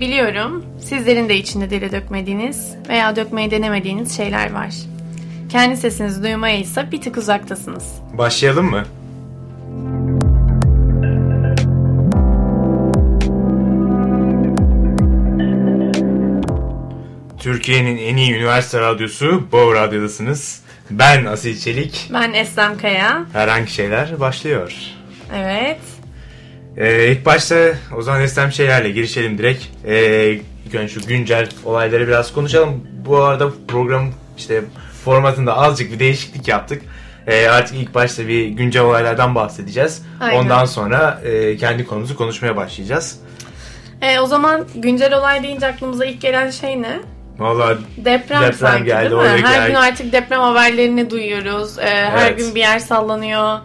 Biliyorum sizlerin de içinde dile dökmediğiniz veya dökmeyi denemediğiniz şeyler var. Kendi sesinizi duymaya ise bir tık uzaktasınız. Başlayalım mı? Türkiye'nin en iyi üniversite radyosu Bow Radyo'dasınız. Ben Asil Çelik. Ben Eslem Kaya. Herhangi şeyler başlıyor. Evet. Ee, ilk başta o zaman Eslem şeylerle girişelim direkt. Ee, ilk önce şu güncel olayları biraz konuşalım. Bu arada program işte formatında azıcık bir değişiklik yaptık. Ee, artık ilk başta bir güncel olaylardan bahsedeceğiz. Aynen. Ondan sonra e, kendi konumuzu konuşmaya başlayacağız. E, o zaman güncel olay deyince aklımıza ilk gelen şey ne? Vallahi Deprem, Deprem sanki geldi, değil mi? Her her- gün artık deprem haberlerini duyuyoruz. E, Her Evet. gün bir yer sallanıyor.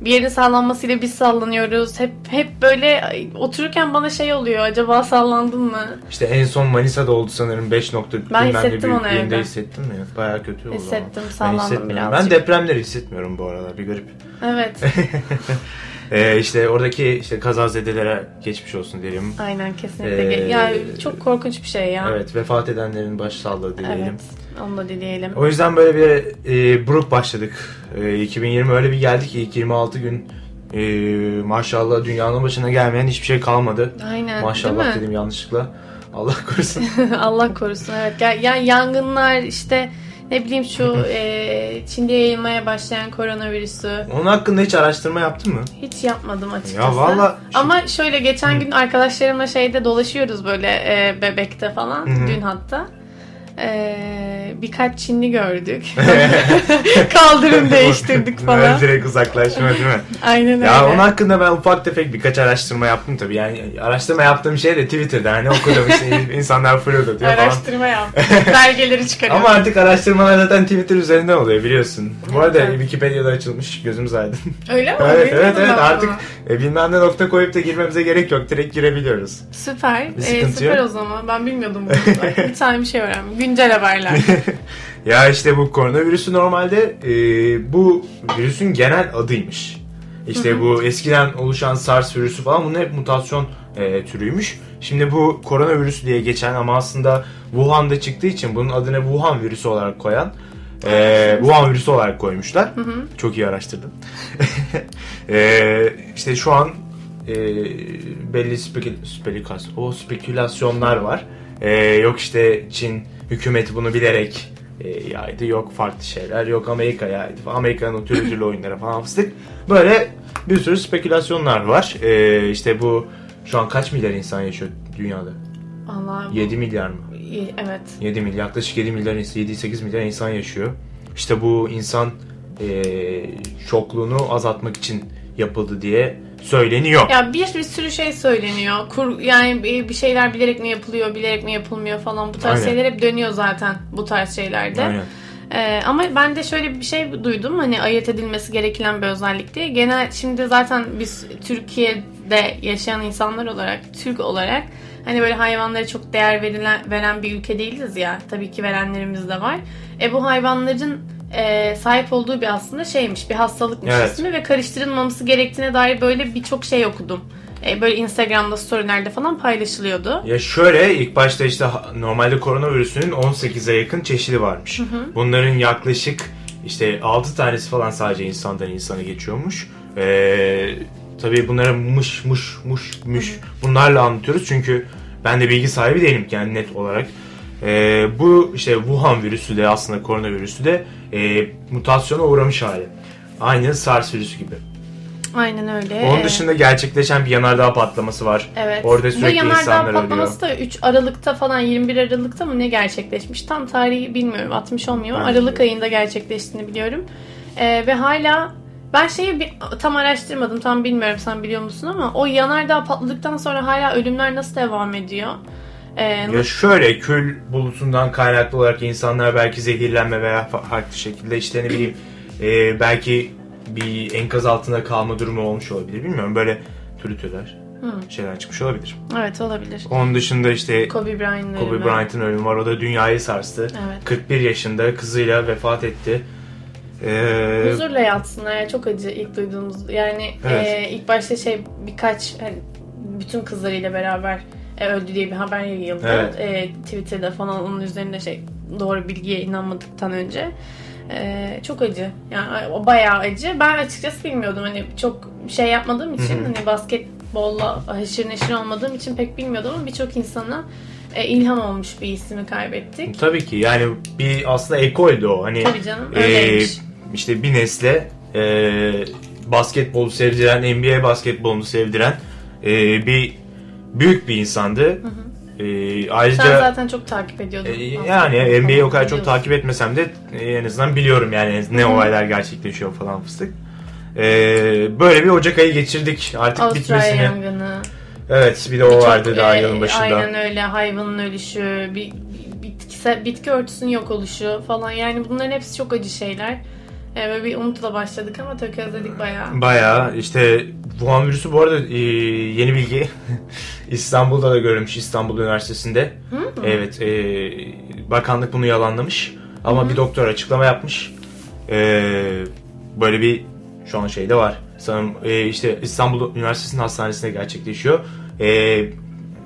Bir yerin sallanmasıyla biz sallanıyoruz. Hep hep böyle otururken bana şey oluyor. Acaba sallandın mı? işte en son Manisa'da oldu sanırım 5 nokta Ben hissettim onu evde. hissettin mi? Bayağı kötü oldu. ama. Hissettim, Ben sallandım hissetmiyorum. birazcık. Ben depremleri hissetmiyorum bu aralar bir garip. Evet. Ee, işte oradaki işte kazazedelere geçmiş olsun diyelim. Aynen kesinlikle. Ee, ya çok korkunç bir şey ya. Evet vefat edenlerin başsağlığı dileyelim. Evet. Onu da dileyelim. O yüzden böyle bir e, buruk başladık. E, 2020 öyle bir geldi ki ilk 26 gün e, maşallah dünyanın başına gelmeyen hiçbir şey kalmadı. Aynen. maşallah dedim yanlışlıkla. Allah korusun. Allah korusun evet. Ya, yani yangınlar işte ne bileyim şu e, Çin'de yayılmaya başlayan koronavirüsü. Onun hakkında hiç araştırma yaptın mı? Hiç yapmadım açıkçası. Ya valla- Ama şöyle geçen gün arkadaşlarımla şeyde dolaşıyoruz böyle e, bebekte falan. Hı hı. Dün hatta. E, birkaç Çinli gördük. Kaldırım değiştirdik falan. Direkt uzaklaşma değil mi? Aynen öyle. ya onun hakkında ben ufak tefek birkaç araştırma yaptım tabii. Yani araştırma yaptığım şey de Twitter'da hani okudum işte insanlar fırladı diyor falan. Araştırma yap. Belgeleri çıkarıyorum. Ama artık araştırmalar zaten Twitter üzerinden oluyor biliyorsun. Bu arada Evet. Wikipedia'da açılmış gözümüz aydın. Öyle mi? evet evet evet artık e, bilmem ne nokta koyup da girmemize gerek yok. Direkt girebiliyoruz. Süper. Bir Ee, sıkıntı süper yok. o zaman. Ben bilmiyordum bunu. Bir tane bir şey öğrendim. Güncel haberler. Ya işte bu koronavirüsü normalde e, bu virüsün genel adıymış. İşte bu eskiden oluşan SARS virüsü falan bunun hep mutasyon e, türüymüş. Şimdi bu koronavirüsü diye geçen ama aslında Wuhan'da çıktığı için bunun adını Wuhan virüsü olarak koyan e, Wuhan virüsü olarak koymuşlar. Çok iyi araştırdım. e, işte şu an e, belli spekül, spekülas, o spekülasyonlar var. E, yok işte Çin hükümeti bunu bilerek e, yaydı. Yok farklı şeyler. Yok Amerika yaydı. Amerika'nın o türlü türlü oyunlara falan fıstık. Böyle bir sürü spekülasyonlar var. E, işte bu şu an kaç milyar insan yaşıyor dünyada? Allah. 7 milyar mı? Evet. 7 milyar, yaklaşık 7 milyar insan, 7-8 milyar insan yaşıyor. İşte bu insan eee çokluğunu azaltmak için yapıldı diye söyleniyor. Ya bir, bir sürü şey söyleniyor. Kur, yani bir şeyler bilerek mi yapılıyor, bilerek mi yapılmıyor falan. Bu tarz Aynen. şeyler hep dönüyor zaten bu tarz şeylerde. Aynen. Ee, ama ben de şöyle bir şey duydum hani ayırt edilmesi gereken bir özellik diye. Genel şimdi zaten biz Türkiye'de yaşayan insanlar olarak, Türk olarak hani böyle hayvanlara çok değer verilen veren bir ülke değiliz ya. Tabii ki verenlerimiz de var. E bu hayvanların e, sahip olduğu bir aslında şeymiş, bir hastalıkmış Evet. ismi ve karıştırılmaması gerektiğine dair böyle birçok şey okudum. E, böyle Instagram'da storylerde falan paylaşılıyordu. Ya şöyle ilk başta işte normalde koronavirüsünün 18'e yakın çeşidi varmış. Bunların yaklaşık işte 6 tanesi falan sadece insandan insana geçiyormuş. Ee, tabii bunlara mış mış muş müş bunlarla anlatıyoruz çünkü ben de bilgi sahibi değilim yani net olarak. Ee, bu işte Wuhan virüsü de aslında koronavirüsü de e, mutasyona uğramış hali. Aynı SARS virüsü gibi. Aynen öyle. Onun E, dışında gerçekleşen bir yanardağ patlaması var. Evet. Orada Bu sürekli yanardağ insanlar patlaması da 3 Aralık'ta falan 21 Aralık'ta mı ne gerçekleşmiş? Tam tarihi bilmiyorum. 60 olmuyor ama Aralık ayında gerçekleştiğini biliyorum. Ee, ve hala ben şeyi bir, tam araştırmadım. Tam bilmiyorum sen biliyor musun ama o yanardağ patladıktan sonra hala ölümler nasıl devam ediyor? Ee, Ya şöyle kül bulutundan kaynaklı olarak insanlar belki zehirlenme veya fa- farklı şekilde işte ne bileyim e, belki bir enkaz altında kalma durumu olmuş olabilir. Bilmiyorum böyle türlü türler şeyler çıkmış olabilir. evet olabilir. Onun dışında işte Kobe Bryant'ın Kobe ölümü. Bryant'ın ölümü var. O da dünyayı sarstı. Evet. 41 yaşında kızıyla vefat etti. Ee, Huzurla yatsınlar ya çok acı ilk duyduğumuz yani Evet. e, ilk başta şey birkaç hani bütün kızlarıyla beraber e, öldü diye bir haber yayıldı. Evet. E, Twitter'da falan onun üzerinde şey doğru bilgiye inanmadıktan önce. E, çok acı. Yani o bayağı acı. Ben açıkçası bilmiyordum. Hani çok şey yapmadığım için Hı hı. hani basketbolla haşır neşir olmadığım için pek bilmiyordum ama birçok insana e, ilham olmuş bir ismi kaybettik. Tabii ki yani bir aslında ekoldü o. Hani Tabii canım e, öyleymiş. işte bir nesle e, basketbolu sevdiren, NBA basketbolunu sevdiren e, bir büyük bir insandı. E, Sen ayrıca zaten çok takip ediyordun. e, yani NBA'yi o kadar çok takip etmesem de e, en azından biliyorum yani ne Hı hı. olaylar gerçekleşiyor falan fıstık. E, böyle bir Ocak ayı geçirdik artık Avustralya bitmesini. yangını. Evet bir de o Birçok, vardı daha e, yılın başında. Aynen öyle. Hayvanın ölüşü, bir, bir- bitkisel, bitki örtüsünün yok oluşu falan. Yani bunların hepsi çok acı şeyler. Böyle bir umutla başladık ama tökezledik bayağı. Bayağı işte Wuhan virüsü bu arada e, yeni bilgi İstanbul'da da görülmüş İstanbul Üniversitesi'nde. Hı? Evet e, bakanlık bunu yalanlamış ama bir doktor açıklama yapmış. E, böyle bir şu an şeyde var. Sanırım e, işte İstanbul Üniversitesi'nin hastanesinde gerçekleşiyor. E,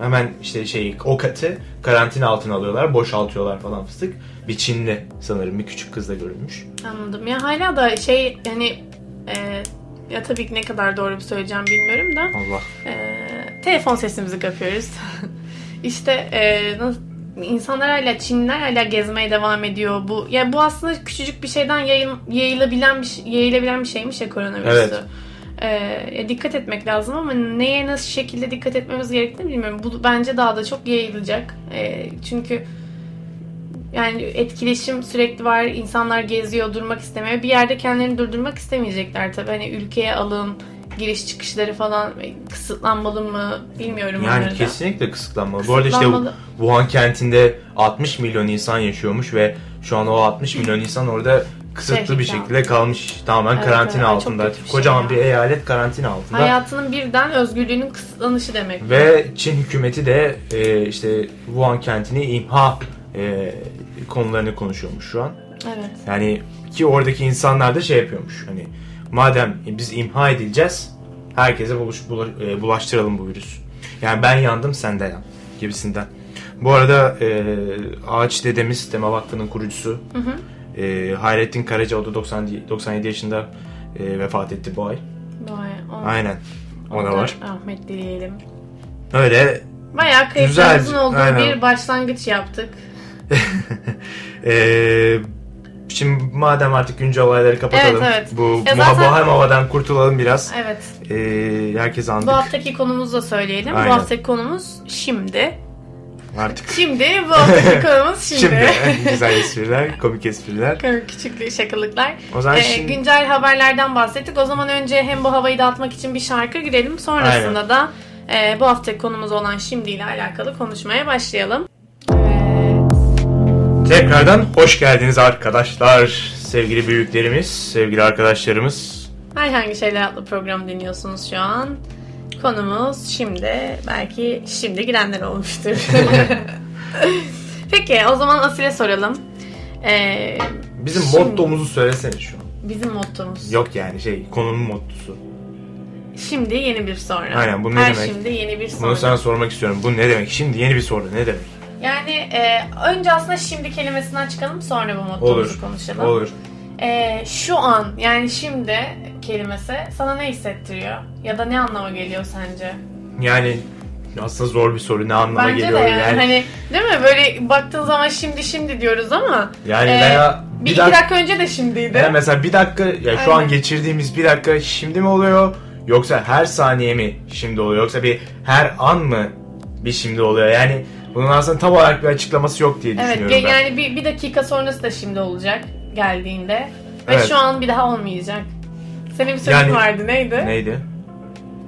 hemen işte şey o katı karantina altına alıyorlar, boşaltıyorlar falan fıstık. Bir Çinli sanırım bir küçük kızla görülmüş. Anladım. Ya hala da şey hani e, ya tabii ki ne kadar doğru bir söyleyeceğim bilmiyorum da Allah. e, telefon sesimizi kapıyoruz. işte e, nasıl, insanlar hala Çinliler hala gezmeye devam ediyor. Bu ya bu aslında küçücük bir şeyden yayıl, yayılabilen bir şey- yayılabilen bir şeymiş ya koronavirüsü. Evet. E, ya dikkat etmek lazım ama neye nasıl şekilde dikkat etmemiz gerektiğini bilmiyorum. Bu bence daha da çok yayılacak. E, çünkü yani etkileşim sürekli var. İnsanlar geziyor, durmak istemiyor. Bir yerde kendilerini durdurmak istemeyecekler tabii. Hani ülkeye alın, giriş çıkışları falan kısıtlanmalı mı bilmiyorum Yani onları kesinlikle kısıtlanmalı. Bu arada işte Kısıtlanmalı. Wuhan kentinde 60 milyon insan yaşıyormuş ve şu an o 60 milyon insan orada kısıtlı bir Şehirde. şekilde kalmış. Tamamen Evet, karantina evet. Altında. bir şey Kocaman ya. bir eyalet karantina altında. Hayatının birden özgürlüğünün kısıtlanışı demek. Ve Çin hükümeti de e, işte Wuhan kentini imha e, konularını konuşuyormuş şu an. Evet. Yani ki oradaki insanlar da şey yapıyormuş. Hani madem biz imha edileceğiz herkese buluş, bula- e, bulaştıralım bu virüs. Yani ben yandım sen de yan gibisinden. Bu arada e, Ağaç Dedemiz Tema Vakfı'nın kurucusu Hı hı. e, Hayrettin Karaca o da 90, 97 yaşında e, vefat etti bu ay. Vay, o- Aynen. O da var. Rahmet dileyelim. Öyle Bayağı kayıplarımızın olduğu aynen. bir başlangıç yaptık. Ee, şimdi madem artık güncel olayları kapatalım. Evet, evet. Bu Ya zaten- bohem havadan kurtulalım biraz. Evet. Ee, herkes andık. Bu haftaki konumuzu da söyleyelim. Aynen. Bu haftaki konumuz şimdi. Artık Şimdi bu haftaki konumuz şimdi. şimdi güzel espriler, komik espriler. Küçük şakalıklar. O zaman Ee, şimdi güncel haberlerden bahsettik. O zaman önce hem bu havayı dağıtmak için bir şarkı girelim. Sonrasında Aynen. da e, bu haftaki konumuz olan şimdi ile alakalı konuşmaya başlayalım. Tekrardan hoş geldiniz arkadaşlar. Sevgili büyüklerimiz, sevgili arkadaşlarımız. Herhangi şeyler adlı program dinliyorsunuz şu an. Konumuz şimdi. Belki şimdi girenler olmuştur. Peki o zaman Asil'e soralım. Ee, Bizim Şimdi- mottomuzu söylesene şu an. bizim mottomuz. Yok yani şey konunun mottosu. Şimdi yeni bir sonra. Aynen, bu ne Her demek? şimdi yeni bir sonra. Bunu sana sormak istiyorum. Bu ne demek? Şimdi yeni bir soru ne demek? Yani e, önce aslında şimdi kelimesinden çıkalım sonra bu Olur. konuşalım. Olur. E, şu an yani şimdi kelimesi sana ne hissettiriyor? Ya da ne anlama geliyor sence? Yani aslında zor bir soru. Ne anlama Bence geliyor de yani, hani değil mi böyle baktığın zaman şimdi şimdi diyoruz ama Yani e, veya bir bir iki dakika, önce de şimdiydi. veya mesela bir dakika ya şu an geçirdiğimiz bir dakika şimdi mi oluyor yoksa her saniye mi şimdi oluyor yoksa bir her an mı bir şimdi oluyor yani bunun aslında tam olarak bir açıklaması yok diye Evet düşünüyorum ben. yani bir, bir dakika sonrası da şimdi olacak geldiğinde. Ve Evet. şu an bir daha olmayacak. Senin bir sözün Yani- vardı neydi? Neydi?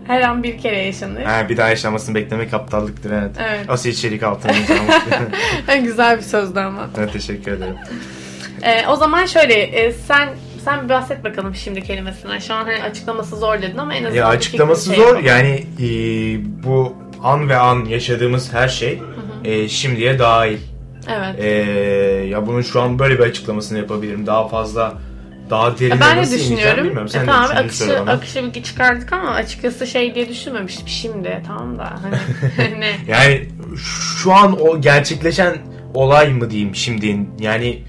Her an bir kere yaşanır. Ha, bir daha yaşamasını beklemek aptallıktır evet. Evet. Asil içerik altına. Güzel bir sözdü ama. evet, teşekkür ederim. Ee, o zaman şöyle e, sen sen bir bahset bakalım şimdi kelimesinden. Şu an hani açıklaması zor dedin ama en azından Ya açıklaması şey zor yapalım. yani e, bu an ve an yaşadığımız her şey e, şimdiye dahil. Evet. Ee, ya bunun şu an böyle bir açıklamasını yapabilirim. Daha fazla daha derine ben de nasıl ineceğim düşünüyorum. bilmiyorum. Sen E, tamam akışı, akışı bir çıkardık ama açıkçası şey diye düşünmemiştim şimdi tamam da hani ne Yani şu an o gerçekleşen olay mı diyeyim şimdi yani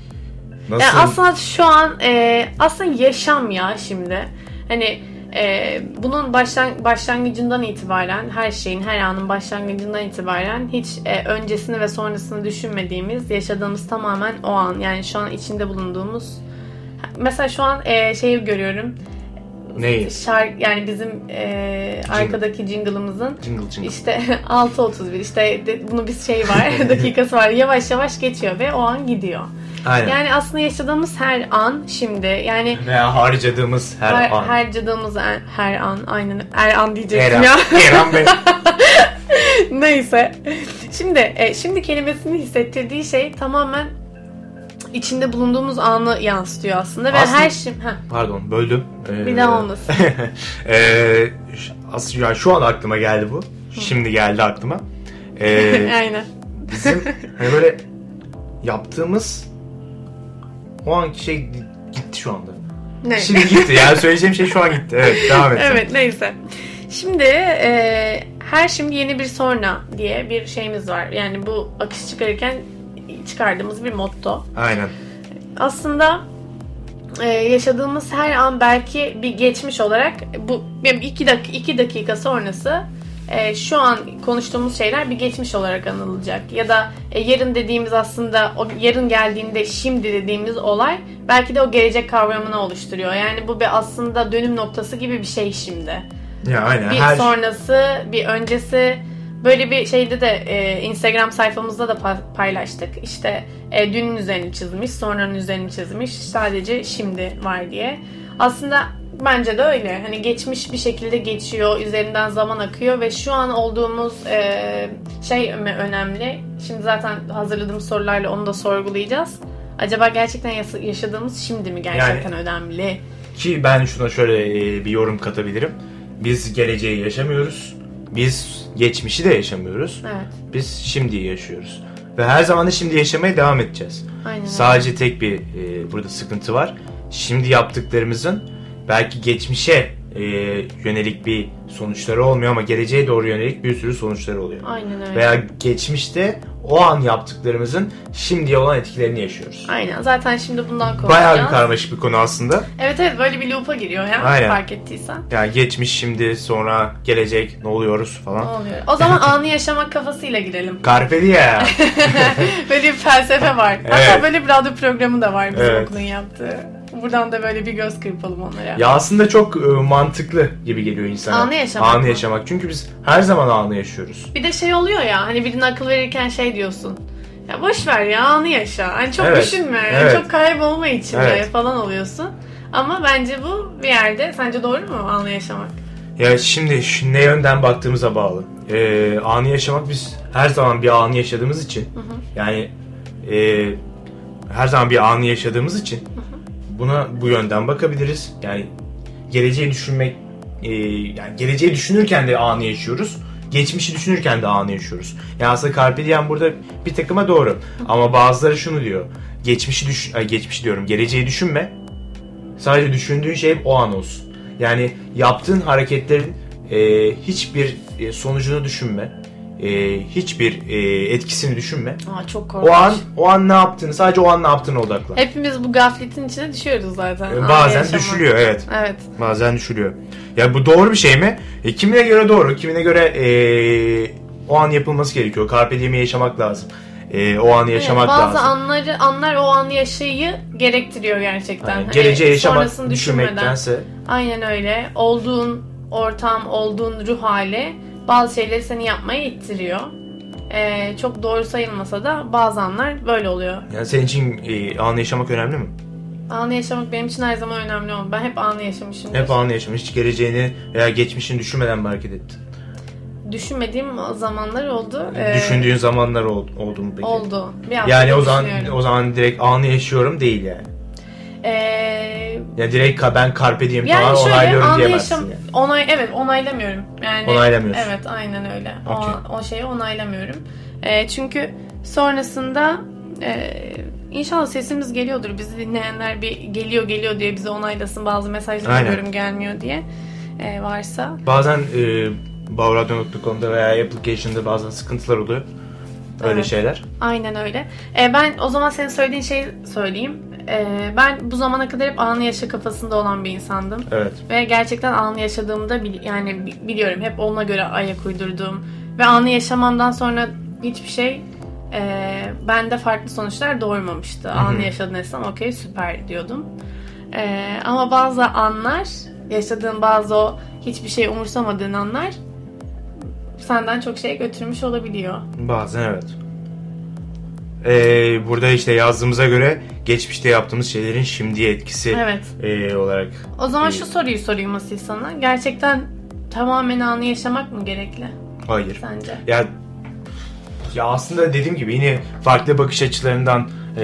nasıl Yani aslında şu an e, aslında yaşam ya şimdi. Hani e, bunun başlan, başlangıcından itibaren her şeyin her anın başlangıcından itibaren hiç e, öncesini ve sonrasını düşünmediğimiz yaşadığımız tamamen o an yani şu an içinde bulunduğumuz mesela şu an e, şeyi görüyorum neyi? şarkı yani bizim e, arkadaki jingle'ımızın Jingle jingle. işte 6.31 işte de- bunu bir şey var dakikası var yavaş yavaş geçiyor ve o an gidiyor. Aynen. Yani aslında yaşadığımız her an şimdi yani Veya harcadığımız her, her, an. harcadığımız her, her an aynen her an diyecektim Her ya. an. Her an ben- Neyse. Şimdi e, şimdi kelimesini hissettirdiği şey tamamen içinde bulunduğumuz anı yansıtıyor aslında ve Aslında- her şey Heh, Pardon böldüm. Ee, bir daha olmasın. ee, aslında yani şu an aklıma geldi bu. Şimdi geldi aklıma. Ee, aynen. bizim hani böyle yaptığımız o anki şey gitti şu anda. Ne? Şimdi gitti. Yani söyleyeceğim şey şu an gitti. Evet devam et. evet neyse. Şimdi e, her şimdi yeni bir sonra diye bir şeyimiz var. Yani bu akış çıkarırken çıkardığımız bir motto. Aynen. aslında e, yaşadığımız her an belki bir geçmiş olarak bu iki dakika iki dakika sonrası e, şu an konuştuğumuz şeyler bir geçmiş olarak anılacak ya da e, yarın dediğimiz aslında o yarın geldiğinde şimdi dediğimiz olay belki de o gelecek kavramını oluşturuyor. Yani bu bir aslında dönüm noktası gibi bir şey şimdi. Ya aynen. Bir her sonrası, bir öncesi böyle bir şeyde de e, Instagram sayfamızda da pa- paylaştık. İşte e, dünün üzerini çizmiş, sonranın üzerini çizmiş. Sadece şimdi var diye. Aslında bence de öyle. Hani geçmiş bir şekilde geçiyor, üzerinden zaman akıyor ve şu an olduğumuz e, şey önemli. Şimdi zaten hazırladığımız sorularla onu da sorgulayacağız. Acaba gerçekten yaşadığımız şimdi mi gerçekten önemli? Ki ben şuna şöyle e, bir yorum katabilirim. Biz geleceği yaşamıyoruz. Biz geçmişi de yaşamıyoruz. Evet. Biz şimdiyi yaşıyoruz. Ve her zaman da şimdi yaşamaya devam edeceğiz. Aynen. Sadece tek bir e, burada sıkıntı var. Şimdi yaptıklarımızın belki geçmişe e, yönelik bir sonuçları olmuyor ama geleceğe doğru yönelik bir sürü sonuçları oluyor. Aynen öyle. Veya geçmişte o an yaptıklarımızın şimdiye olan etkilerini yaşıyoruz. Aynen. Zaten şimdi bundan konuşacağız. Bayağı bir karmaşık bir konu aslında. Evet evet böyle bir loop'a giriyor ya Aynen. fark ettiysen. Yani geçmiş, şimdi, sonra, gelecek, ne oluyoruz Ne falan. oluyor? O zaman anı yaşamak kafasıyla girelim. Carpe diem. böyle bir felsefe var. Hatta Evet. böyle bir radyo programı da var bizim Evet. okulun yaptığı. Buradan da böyle bir göz kırpalım onlara. ya aslında çok e, mantıklı gibi geliyor insana. Anı yaşamak Anı mı? yaşamak. Çünkü biz her zaman anı yaşıyoruz. Bir de şey oluyor ya hani birine akıl verirken şey diyorsun. Ya boş ver ya anı yaşa. Hani çok Evet, düşünme. hani evet. Çok kaybolma içinde Evet. falan oluyorsun. Ama bence bu bir yerde sence doğru mu anı yaşamak? Ya şimdi şu ne yönden baktığımıza bağlı. Ee, anı yaşamak biz her zaman bir anı yaşadığımız için yani e, her zaman bir anı yaşadığımız için buna bu yönden bakabiliriz. Yani geleceği düşünmek e, yani geleceği düşünürken de anı yaşıyoruz. Geçmişi düşünürken de anı yaşıyoruz. Yani aslında Carpe Diem burada bir takıma doğru. Ama bazıları şunu diyor. Geçmişi düş ay, geçmişi diyorum. Geleceği düşünme. Sadece düşündüğün şey o an olsun. Yani yaptığın hareketlerin e, hiçbir e, sonucunu düşünme. E, hiçbir e, etkisini düşünme. Aa çok korkunç. O an o an ne yaptığını sadece o an ne yaptığını odaklan. Hepimiz bu gafletin içine düşüyoruz zaten. E, Anı Bazen yaşamak. düşülüyor evet. Evet. Bazen düşülüyor. Ya bu doğru bir şey mi? E, kimine göre doğru, kimine göre e, o an yapılması gerekiyor. Carpe diem'i yaşamak lazım. E, o anı yaşamak Evet, bazı lazım. anları anlar o an yaşayı gerektiriyor gerçekten. Yani Hani geleceği yaşamak sonrasını düşünmeden. düşünmektense Aynen öyle. Olduğun ortam, olduğun ruh hali bazı şeyleri seni yapmaya ittiriyor. Ee, çok doğru sayılmasa da bazı anlar böyle oluyor. yani senin için e, anı yaşamak önemli mi? Anı yaşamak benim için her zaman önemli oldu. Ben hep anı yaşamışım. Hep anı yaşamış. Hiç geleceğini veya geçmişini düşünmeden mi hareket ettin? Düşünmediğim zamanlar oldu. Ee, Düşündüğün zamanlar oldu, oldu mu peki? Oldu. Bir hafta Yani o zaman düşünüyorum. o zaman direkt anı yaşıyorum değil yani. Ee, Ya direkt ben carpe diem Yani falan onaylıyorum diyemezsin yani. onay evet onaylamıyorum. Yani Onaylamıyorsun. Evet aynen öyle. Okey. O, o şeyi onaylamıyorum. Ee, çünkü sonrasında e, inşallah sesimiz geliyordur. Bizi dinleyenler bir geliyor geliyor diye bizi onaylasın. Bazı mesajlar Aynen. gelmiyor diye. Ee, varsa. Bazen e, Bavradyo.com'da veya application'da bazen sıkıntılar oluyor. öyle Evet. şeyler. Aynen öyle. E, ben o zaman senin söylediğin şeyi söyleyeyim. E, ben bu zamana kadar hep anı yaşa kafasında olan bir insandım. Evet. Ve gerçekten anı yaşadığımda bil- yani bi- biliyorum hep ona göre ayak uydurdum. Ve anı yaşamamdan sonra hiçbir şey e, bende farklı sonuçlar doğurmamıştı. Anı yaşadın desem okey süper diyordum. E, ama bazı anlar, yaşadığın bazı o hiçbir şey umursamadığın anlar senden çok şey götürmüş olabiliyor. Bazen evet. Ee, burada işte yazdığımıza göre geçmişte yaptığımız şeylerin şimdiye etkisi Evet. ee, olarak. O zaman Ee, şu soruyu sorayım Asil sana. Gerçekten tamamen anı yaşamak mı gerekli Hayır. sence? Ya ya aslında dediğim gibi yine farklı bakış açılarından ee,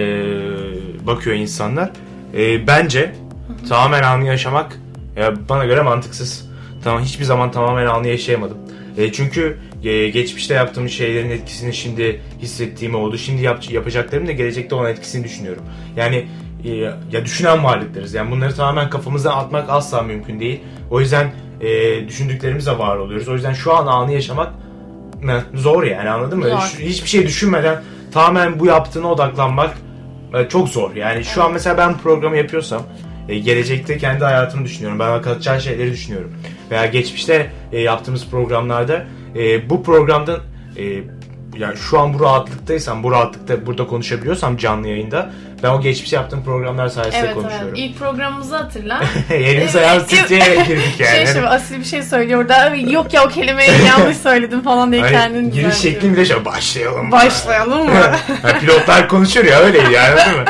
bakıyor insanlar. Ee, bence tamamen anı yaşamak ya bana göre mantıksız. Tamam hiçbir zaman tamamen anı yaşayamadım. E, çünkü e, geçmişte yaptığım şeylerin etkisini şimdi hissettiğim oldu. Şimdi yap, yapacaklarım da gelecekte olan etkisini düşünüyorum. Yani e, ya düşünen varlıklarız. Yani bunları tamamen kafamızdan atmak asla mümkün değil. O yüzden e, düşündüklerimizle var oluyoruz. O yüzden şu an anı yaşamak zor yani anladın mı? Zor. Hiçbir şey düşünmeden tamamen bu yaptığına odaklanmak e, çok zor. Yani şu an mesela ben programı yapıyorsam e, gelecekte kendi hayatımı düşünüyorum. Ben katacağı şeyleri düşünüyorum. Veya geçmişte yaptığımız programlarda e, bu programdan e, yani şu an bu rahatlıktaysam, bu rahatlıkta burada konuşabiliyorsam canlı yayında ben o geçmiş yaptığım programlar sayesinde Evet evet. konuşuyorum. İlk programımızı hatırla. Elimiz Evet. ayağımız titreyerek girdik yani. Şey şimdi Asil bir şey söylüyor orada. Yok ya o kelimeyi yanlış söyledim falan diye Hani kendini giriş şeklim bile şöyle başlayalım. Başlayalım mı? Pilotlar konuşuyor ya öyleydi yani değil mi?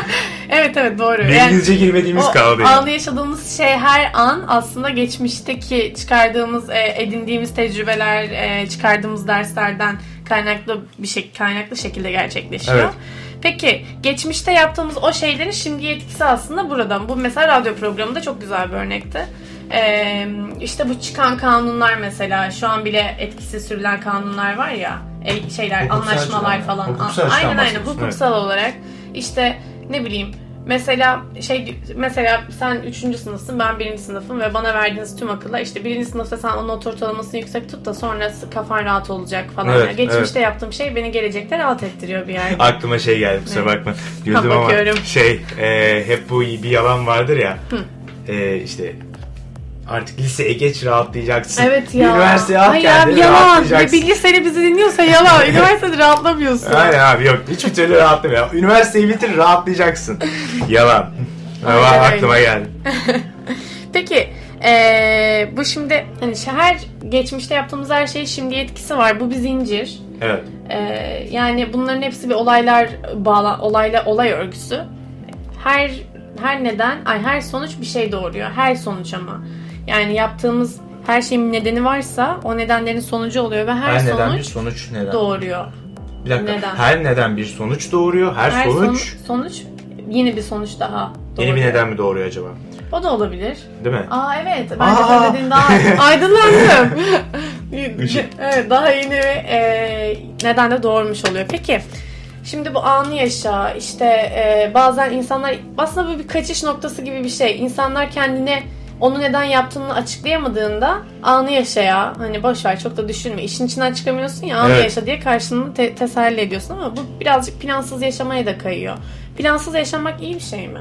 Evet evet doğru. Yani İngilizce girmediğimiz kaldı. yani. anı yaşadığımız şey her an aslında geçmişteki çıkardığımız, e, edindiğimiz tecrübeler, e, çıkardığımız derslerden kaynaklı bir şey, kaynaklı şekilde gerçekleşiyor. Evet. Peki geçmişte yaptığımız o şeylerin şimdiye etkisi aslında buradan. Bu mesela radyo programında çok güzel bir örnekti. Ee, işte bu çıkan kanunlar mesela şu an bile etkisiz sürülen kanunlar var ya şeyler Hukuksal anlaşmalar falan Hukuksal aynen aynen hukuksal olarak işte ne bileyim mesela şey mesela sen 3. sınıfsın ben 1. sınıfım ve bana verdiğiniz tüm akıllar işte 1. sınıfta sen o not ortalamasını yüksek tut da sonrası kafan rahat olacak falan. Evet, Yani geçmişte yaptığım şey beni gelecekte rahat ettiriyor bir yerde. Aklıma şey geldi kusura Evet. bakma. Güldüm ama şey e, hep bu bir yalan vardır ya. E, işte artık liseye geç rahatlayacaksın. Evet ya. Üniversiteye Ay ya kendini yalan. rahatlayacaksın. Bir liseli bizi dinliyorsa yalan. Üniversitede rahatlamıyorsun. Aynen abi yok hiçbir türlü rahatlamıyor. Üniversiteyi bitir rahatlayacaksın. yalan. Ama aklıma geldi. Peki eee, bu şimdi hani her geçmişte yaptığımız her şey şimdi etkisi var. Bu bir zincir. Evet. Eee, yani bunların hepsi bir olaylar bağla olayla olay örgüsü. Her her neden, ay her sonuç bir şey doğuruyor. Her sonuç ama. Yani yaptığımız her şeyin nedeni varsa o nedenlerin sonucu oluyor ve her, Her neden sonuç bir sonuç neden? doğuruyor. Bir dakika. Neden? Her neden bir sonuç doğuruyor. Her, Her sonuç sonu- sonuç yeni bir sonuç daha yeni bir doğuruyor. neden mi doğuruyor acaba? O da olabilir. Değil mi? Aa evet. Bence Aa! dediğin daha aydınlandım. Evet daha yeni bir e, neden de doğurmuş oluyor. Peki şimdi bu anı yaşa işte e, bazen insanlar aslında bu bir kaçış noktası gibi bir şey. İnsanlar kendine onu neden yaptığını açıklayamadığında anı yaşaya hani boş ver çok da düşünme işin içinden çıkamıyorsun ya anı Evet. yaşa diye karşılığını te- teselli ediyorsun ama bu birazcık plansız yaşamaya da kayıyor. Plansız yaşamak iyi bir şey mi?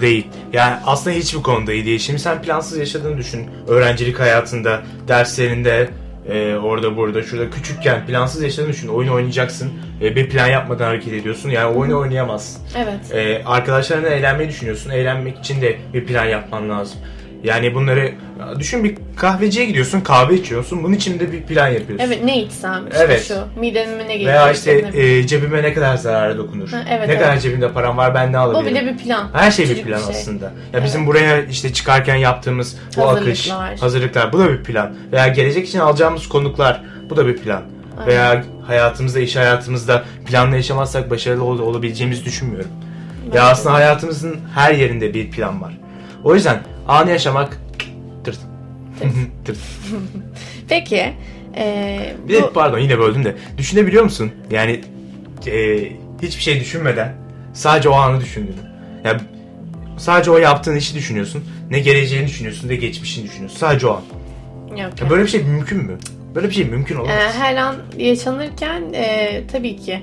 Değil. Yani aslında hiçbir konuda iyi değil. Şimdi sen plansız yaşadığını düşün. Öğrencilik hayatında, derslerinde, e, orada burada, şurada küçükken plansız yaşadığını düşün. Oyun oynayacaksın. E, bir plan yapmadan hareket ediyorsun. Yani oyunu oynayamazsın. Evet. E, arkadaşlarınla eğlenmeyi düşünüyorsun. Eğlenmek için de bir plan yapman lazım. Yani bunları düşün bir kahveciye gidiyorsun, kahve içiyorsun. Bunun için de bir plan yapıyorsun. Evet ne içsem işte Evet. şu mideme ne geliyor. Veya işte e, cebime ne kadar zararı dokunur. Ha, evet, ne evet. kadar cebimde param var ben ne o alabilirim. bile bir plan. Her şey bir plan şey. aslında. Ya bizim buraya işte çıkarken yaptığımız bu akış, Hazırlıklar. hazırlıklar bu da bir plan. Veya gelecek için alacağımız konuklar bu da bir plan. Aynen. Veya hayatımızda, iş hayatımızda planla yaşamazsak başarılı ol- olabileceğimizi düşünmüyorum. Bence ya aslında hayatımızın her yerinde bir plan var. O yüzden anı yaşamak tırt. tırt. Peki. e, Bir de bu, pardon yine böldüm de düşünebiliyor musun? Yani e, hiçbir şey düşünmeden sadece o anı düşündüğünü. Yani sadece o yaptığın işi düşünüyorsun. Ne geleceğini düşünüyorsun ne geçmişini düşünüyorsun. Sadece o an. yok, Ya böyle bir şey mümkün mü? Böyle bir şey mümkün Ee, olamaz. her an yaşanırken e, tabii ki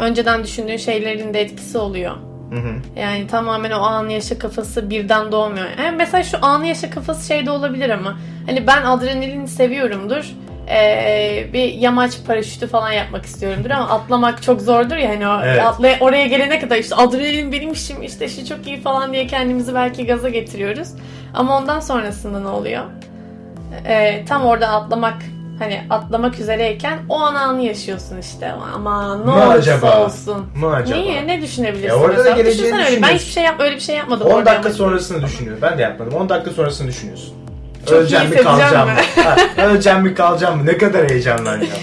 önceden düşündüğün şeylerin de etkisi oluyor. Hı hı. Yani tamamen o anı yaşa kafası birden doğmuyor. Yani mesela şu anı yaşa kafası şey de olabilir ama hani ben adrenalini seviyorumdur. Ee, bir yamaç paraşütü falan yapmak istiyorumdur ama atlamak çok zordur ya hani o Evet. atla- oraya gelene kadar işte adrenalin benim işim işte şu çok iyi falan diye kendimizi belki gaza getiriyoruz. Ama ondan sonrasında ne oluyor? Ee, tam orada atlamak hani atlamak üzereyken o an anı yaşıyorsun işte ama ne Mı olursa acaba? olsun. Mı acaba? Niye? Ne düşünebilirsin? Ya orada da geleceğini öyle. Ben hiçbir şey yap öyle bir şey yapmadım. 10 orada dakika sonrasını düşünüyor. Ben de yapmadım. 10 dakika sonrasını düşünüyorsun. Çok öleceğim mi kalacağım mı? Ha, öleceğim mi kalacağım mı? Ne kadar heyecanlanacağım.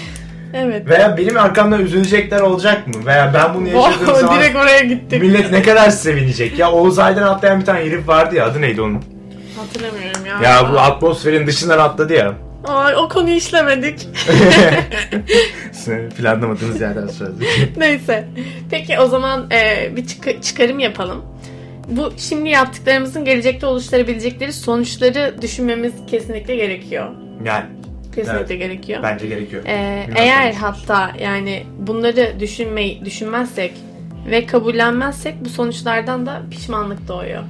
Evet. Veya benim arkamdan üzülecekler olacak mı? Veya ben bunu yaşadığım Wow, zaman direkt oraya gittik. millet ne kadar sevinecek. Ya Oğuz Aydın atlayan bir tane herif vardı ya. Adı neydi onun? Hatırlamıyorum ya. Ya bu atmosferin dışından atladı ya. Ay, o konuyu işlemedik. Planlamadığınız yerden söyledik. Neyse. Peki o zaman e, bir çık- çıkarım yapalım. Bu şimdi yaptıklarımızın gelecekte oluşturabilecekleri sonuçları düşünmemiz kesinlikle gerekiyor. Yani Kesinlikle gerekiyor. bence gerekiyor. Ee, Bilmem eğer konuşuruz. hatta yani bunları düşünmeyi düşünmezsek ve kabullenmezsek bu sonuçlardan da pişmanlık doğuyor.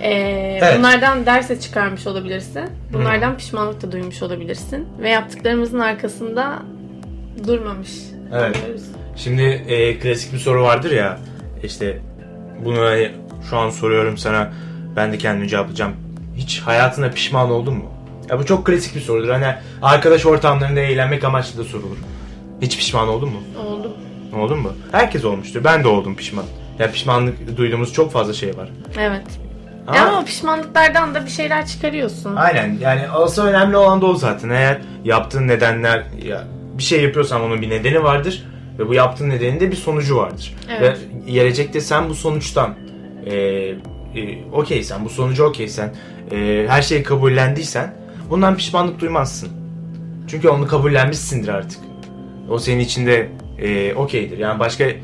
Ee, Evet. Bunlardan derse çıkarmış olabilirsin. Bunlardan pişmanlık da duymuş olabilirsin. Ve yaptıklarımızın arkasında durmamış. Evet. oluyoruz. Şimdi e, klasik bir soru vardır ya. İşte bunu hani şu an soruyorum sana. Ben de kendim cevaplayacağım. Hiç hayatında pişman oldun mu? Ya bu çok klasik bir sorudur. Hani arkadaş ortamlarında eğlenmek amaçlı da sorulur. Hiç pişman oldun mu? Oldu. Oldun mu? Herkes olmuştur. Ben de oldum pişman. Ya pişmanlık duyduğumuz çok fazla şey var. Evet. Ama, Ama o pişmanlıklardan da bir şeyler çıkarıyorsun. aynen yani asıl önemli olan da o zaten. Eğer yaptığın nedenler ya bir şey yapıyorsan onun bir nedeni vardır ve bu yaptığın nedenin de bir sonucu vardır. Evet. Ve gelecekte sen bu sonuçtan e, e, okeysen, bu sonucu okeysen, e, her şeyi kabullendiysen bundan pişmanlık duymazsın. Çünkü onu kabullenmişsindir artık. O senin içinde e, okeydir. Yani başka e,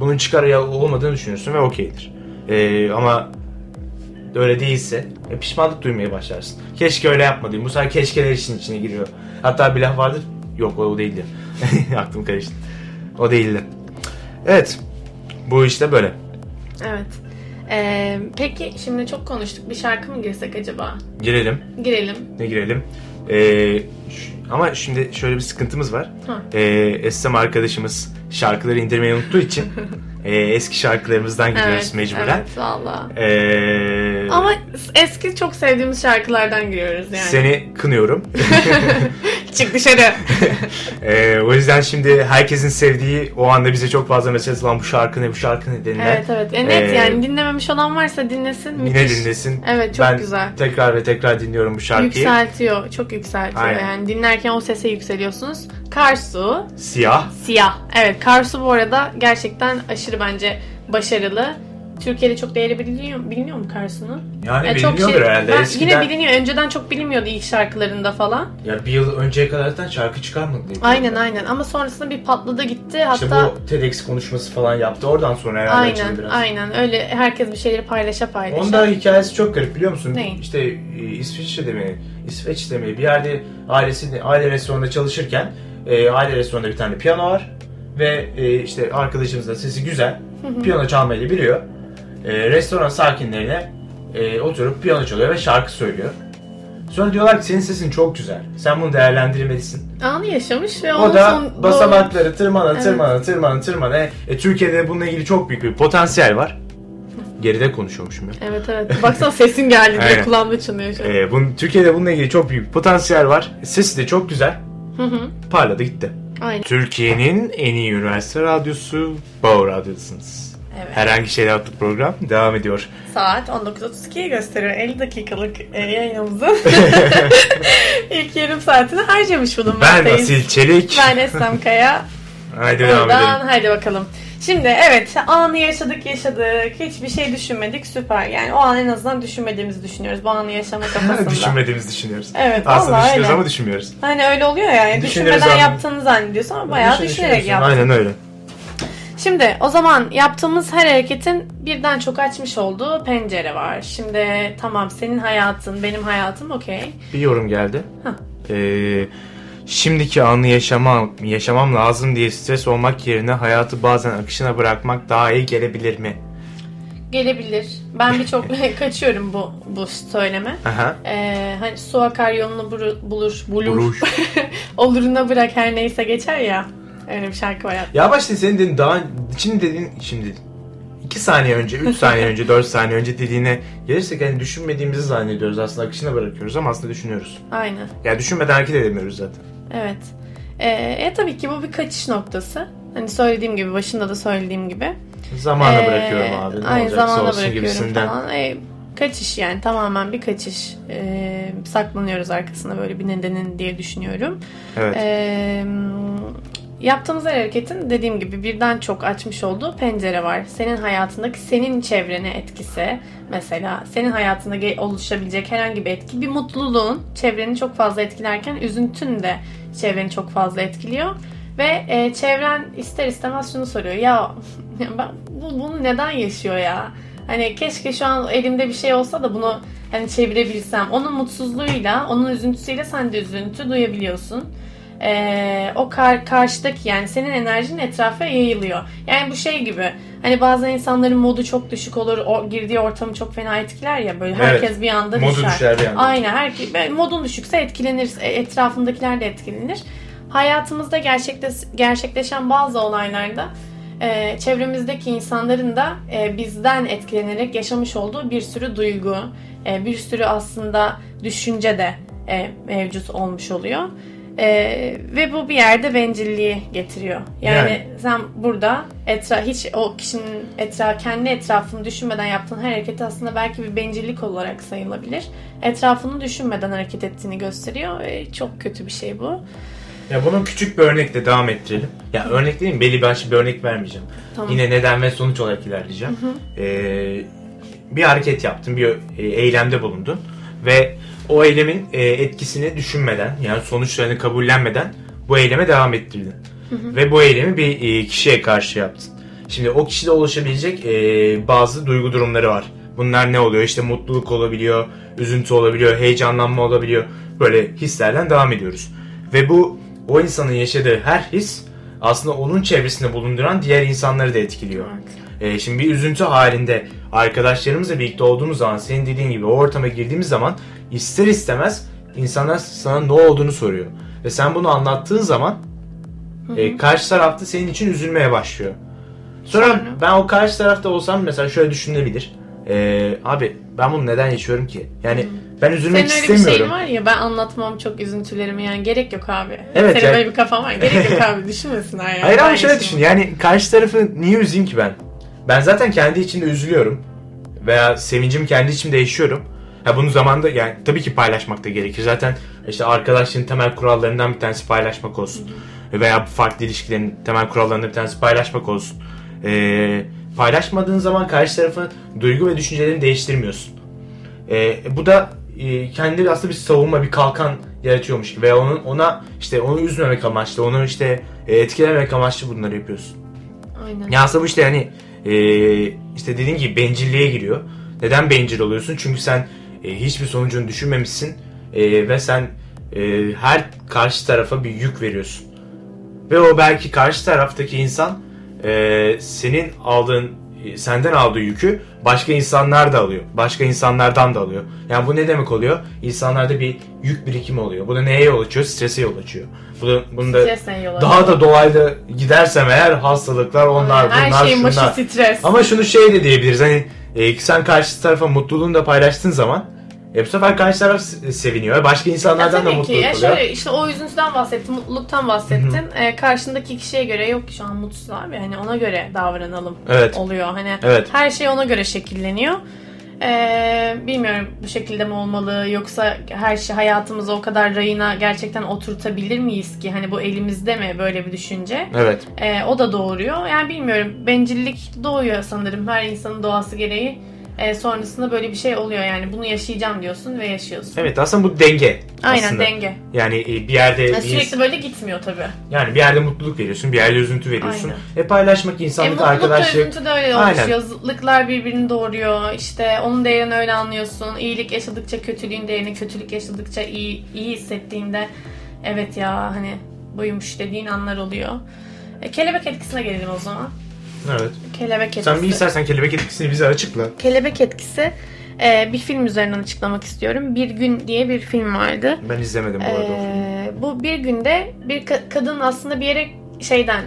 bunun çıkarı olmadığını düşünürsün ve okeydir. E, ama öyle değilse e, pişmanlık duymaya başlarsın. Keşke öyle yapmadıyım. Bu sefer keşkeler işin içine giriyor. Hatta bir laf vardır. Yok o, değildi. Aklım karıştı. O değildi. Evet. Bu işte böyle. Evet. Ee, peki şimdi çok konuştuk. Bir şarkı mı girsek acaba? Girelim. Girelim. Ne girelim? Ee, ama şimdi şöyle bir sıkıntımız var. Ha. Ee, arkadaşımız şarkıları indirmeyi unuttuğu için e, eski şarkılarımızdan gidiyoruz Evet, mecburen. evet valla. Ee, Ama eski çok sevdiğimiz şarkılardan giriyoruz yani. seni kınıyorum. Çık dışarı. Ee, o yüzden şimdi herkesin sevdiği o anda bize çok fazla mesaj lan bu şarkı ne bu şarkı ne denilen. evet evet. E, net Ee, yani dinlememiş olan varsa dinlesin. Yine Müthiş. dinlesin. Evet çok ben güzel. tekrar ve tekrar dinliyorum bu şarkıyı. Yükseltiyor. Çok yükseltiyor Aynen. yani. Dinlerken o sese yükseliyorsunuz. Karsu, Siyah. siyah. Evet Karsu bu arada gerçekten aşırı bence başarılı. Türkiye'de çok değeri biliniyor, biliniyor mu Karsu'nun? Yani Ya biliniyordur herhalde. Ben- Eskiden, Yine biliniyor. Önceden çok bilinmiyordu ilk şarkılarında falan. Ya bir yıl önceye kadar zaten şarkı çıkarmadı. Aynen biliyorum aynen ama sonrasında bir patladı gitti. ben. İşte Hatta bu TEDx konuşması falan yaptı. Oradan sonra herhalde aynen biraz. aynen öyle herkes bir şeyleri paylaşa paylaşa. Onun da hikayesi çok garip biliyor musun? Ne? İşte e, İsviçre'de mi, İsveç'te mi bir yerde ailesi aile restoranında çalışırken e, aile restoranında bir tane piyano var ve e, işte arkadaşımız da sesi güzel. piyano çalmayı da biliyor. E, restoran sakinlerine e, oturup piyano çalıyor ve şarkı söylüyor. Sonra diyorlar ki senin sesin çok güzel. Sen bunu değerlendirmelisin. Anı yaşamış ve O onun da son- basamakları tırmana Evet. tırmana tırmana tırmana. E, Türkiye'de bununla ilgili çok büyük bir potansiyel var. Geride konuşuyormuşum ya. Evet evet. Baksana sesin geldi diye Aynen. kulağımda çınlıyor şu an. Ee, bunun, Türkiye'de bununla ilgili çok büyük bir potansiyel var. Sesi de çok güzel. Hı hı. Parladı gitti. Aynen. Türkiye'nin en iyi üniversite radyosu Bağ Radyosu'nuz. Evet. Herhangi şeyler adlı program devam ediyor. Saat 19.32'yi gösteriyor. 50 dakikalık e, yayınımızın ilk yarım saatini harcamış Ben bulunmaktayız. Asil Çelik. Ben Esnem Kaya. Haydi devam Buradan edelim. haydi bakalım. Şimdi evet anı yaşadık yaşadık. Hiçbir şey düşünmedik süper. Yani o an en azından düşünmediğimizi düşünüyoruz. Bu anı yaşama kafasında. Düşünmediğimizi düşünüyoruz. Evet, Aslında düşünüyoruz öyle. ama düşünmüyoruz. Hani öyle oluyor ya. Yani düşünmeden yaptığını zannediyorsun ama bayağı Düşün- düşünerek yaptın. Aynen öyle. Şimdi o zaman yaptığımız her hareketin birden çok açmış olduğu pencere var. Şimdi tamam senin hayatın, benim hayatım okey. Bir yorum geldi. Hah. Ee, şimdiki anı yaşamam, yaşamam lazım diye stres olmak yerine hayatı bazen akışına bırakmak daha iyi gelebilir mi? Gelebilir. Ben birçok kaçıyorum bu bu söyleme. Aha. Ee, hani su akar yolunu bulur, bulur, bulur. Oluruna bırak her neyse geçer ya. Öyle bir şarkı var ya. Ya başta senin dediğin daha şimdi dediğin şimdi 2 saniye önce, 3 saniye önce, 4 saniye önce dediğine gelirsek hani düşünmediğimizi zannediyoruz aslında akışına bırakıyoruz ama aslında düşünüyoruz. Aynen. Yani düşünmeden hareket edemiyoruz zaten. Evet. Ee, e tabii ki bu bir kaçış noktası. Hani söylediğim gibi başında da söylediğim gibi. Zamana Ee, bırakıyorum abi ne Aynı olsun bırakıyorum gibisinden. falan. Ee, kaçış yani tamamen bir kaçış. Ee, saklanıyoruz arkasında böyle bir nedenin diye düşünüyorum. Evet. Ee, yaptığımız her hareketin dediğim gibi birden çok açmış olduğu pencere var. Senin hayatındaki senin çevrene etkisi mesela senin hayatında oluşabilecek herhangi bir etki bir mutluluğun çevreni çok fazla etkilerken üzüntün de çevreni çok fazla etkiliyor. Ve e, çevren ister istemez şunu soruyor ya ben bu, bunu neden yaşıyor ya? Hani keşke şu an elimde bir şey olsa da bunu hani çevirebilsem. Onun mutsuzluğuyla, onun üzüntüsüyle sen de üzüntü duyabiliyorsun. Ee, o kar, karşıdaki yani senin enerjin etrafa yayılıyor. Yani bu şey gibi hani bazen insanların modu çok düşük olur, o girdiği ortamı çok fena etkiler ya böyle herkes Evet. bir anda Modu düşer. düşer bir anda. Aynen herkes modun düşükse etkilenir, e, etrafındakiler de etkilenir. Hayatımızda gerçekte, gerçekleşen bazı olaylarda e, çevremizdeki insanların da e, bizden etkilenerek yaşamış olduğu bir sürü duygu, e, bir sürü aslında düşünce de e, mevcut olmuş oluyor. E, ve bu bir yerde bencilliği getiriyor. Yani, Yani. sen burada etra hiç o kişinin etra kendi etrafını düşünmeden yaptığın her hareket aslında belki bir bencillik olarak sayılabilir. Etrafını düşünmeden hareket ettiğini gösteriyor ve çok kötü bir şey bu. Ya bunun küçük bir örnekle devam ettirelim. Ya örnek değil mi? Belli başlı bir örnek vermeyeceğim. Tamam. Yine neden ve sonuç olarak ilerleyeceğim. Ee, bir hareket yaptın, bir e, eylemde bulundun ve o eylemin e, etkisini düşünmeden, yani sonuçlarını kabullenmeden bu eyleme devam ettirdin. Ve bu eylemi bir e, kişiye karşı yaptın. Şimdi o kişide oluşabilecek e, bazı duygu durumları var. Bunlar ne oluyor? İşte mutluluk olabiliyor, üzüntü olabiliyor, heyecanlanma olabiliyor. Böyle hislerden devam ediyoruz. Ve bu o insanın yaşadığı her his aslında onun çevresinde bulunduran diğer insanları da etkiliyor. Evet. Ee, şimdi bir üzüntü halinde arkadaşlarımızla birlikte olduğumuz zaman senin dediğin gibi o ortama girdiğimiz zaman ister istemez insanlar sana ne olduğunu soruyor. Ve sen bunu anlattığın zaman e, karşı tarafta senin için üzülmeye başlıyor. Sonra, Sonra? ben o karşı tarafta olsam mesela şöyle düşünülebilir. Ee, abi ben bunu neden yaşıyorum ki? Yani ben üzülmek Senin öyle bir istemiyorum. şeyin var ya ben anlatmam çok üzüntülerimi yani gerek yok abi. Evet, Senin yani- böyle bir kafan var gerek yok abi düşünmesinler ya. Hayır ama şöyle düşün yani karşı tarafı niye üzeyim ki ben? Ben zaten kendi içimde üzülüyorum. Veya sevincimi kendi içimde yaşıyorum. Ha bunu zamanda yani tabii ki paylaşmak da gerekir. Zaten işte arkadaşlığın temel kurallarından bir tanesi paylaşmak olsun. Veya farklı ilişkilerin temel kurallarından bir tanesi paylaşmak olsun. Ee, paylaşmadığın zaman karşı tarafın duygu ve düşüncelerini değiştirmiyorsun. Ee, bu da e, kendi aslında bir savunma, bir kalkan yaratıyormuş gibi. Veya onun ona işte onu üzmemek amaçlı, onu işte e, etkilememek amaçlı bunları yapıyorsun. Aynen. Ya aslında bu işte hani e, işte dediğin gibi bencilliğe giriyor. Neden bencil oluyorsun? Çünkü sen e, hiçbir sonucunu düşünmemişsin e, ve sen e, her karşı tarafa bir yük veriyorsun. Ve o belki karşı taraftaki insan e, senin aldığın senden aldığı yükü başka insanlar da alıyor. Başka insanlardan da alıyor. Yani bu ne demek oluyor? İnsanlarda bir yük birikimi oluyor. Bu da neye yol açıyor? Strese yol açıyor. Bu da, bunu da daha da dolaylı gidersem eğer hastalıklar onlar Her bunlar şeyin başı şunlar. stres. Ama şunu şey de diyebiliriz hani e, sen karşı tarafa mutluluğunu da paylaştığın zaman e, bu sefer karşı taraf se- seviniyor. Başka insanlardan da mutluluk oluyor. şöyle işte o üzüntüden bahsettin, mutluluktan bahsettin. Ee, karşındaki kişiye göre yok ki şu an mutsuz abi. Hani ona göre davranalım Evet. oluyor. Hani Evet. her şey ona göre şekilleniyor. Ee, bilmiyorum bu şekilde mi olmalı yoksa her şey hayatımıza o kadar rayına gerçekten oturtabilir miyiz ki? Hani bu elimizde mi böyle bir düşünce? Evet. Ee, o da doğuruyor. Yani bilmiyorum bencillik doğuyor sanırım her insanın doğası gereği. E, sonrasında böyle bir şey oluyor yani bunu yaşayacağım diyorsun ve yaşıyorsun. Evet aslında bu denge. Aynen aslında. denge. Yani e, bir yerde Yani bir- sürekli böyle gitmiyor tabii. yani bir yerde mutluluk veriyorsun, bir yerde üzüntü veriyorsun. Aynen. E paylaşmak E, insanlık, mutluluk da arkadaşlık. üzüntü de öyle oluşuyor. Zıtlıklar birbirini doğuruyor. İşte onun değerini öyle anlıyorsun. İyilik yaşadıkça kötülüğün değerini, kötülük yaşadıkça iyi, iyi hissettiğinde evet ya hani buymuş dediğin anlar oluyor. E, kelebek etkisine gelelim o zaman. Evet. Kelebek etkisi. Sen bir istersen kelebek etkisini bize açıkla. Kelebek etkisi e, bir film üzerinden açıklamak istiyorum. Bir Gün diye bir film vardı. Ben izlemedim bu arada. o filmi. Ee, bu bir günde bir ka- kadın aslında bir yere şeyden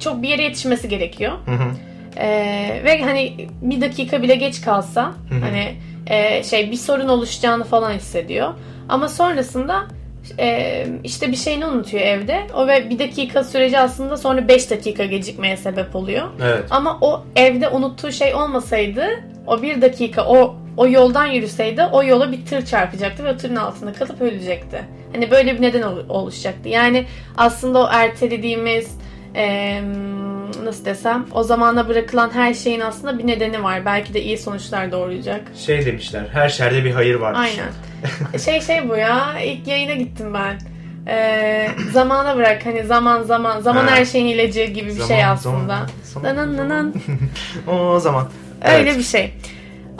çok bir yere yetişmesi gerekiyor. Hı hı. Ee, ve hani bir dakika bile geç kalsa Hı hı. hani e, şey bir sorun oluşacağını falan hissediyor. Ama sonrasında e, işte bir şeyini unutuyor evde. O ve bir dakika süreci aslında sonra 5 dakika gecikmeye sebep oluyor. Evet. Ama o evde unuttuğu şey olmasaydı o bir dakika o o yoldan yürüseydi o yola bir tır çarpacaktı ve o tırın altında kalıp ölecekti. Hani böyle bir neden ol- oluşacaktı. Yani aslında o ertelediğimiz eee, nasıl desem o zamana bırakılan her şeyin aslında bir nedeni var. Belki de iyi sonuçlar doğuracak. Şey demişler, her şerde bir hayır varmış. Aynen. şey şey bu ya ilk yayına gittim ben. Eee, zamana bırak hani zaman zaman zaman Ha. her şeyin ilacı gibi bir Zaman, şey zaman, aslında. zaman, Nanan nanan. o zaman. Öyle Evet. bir şey.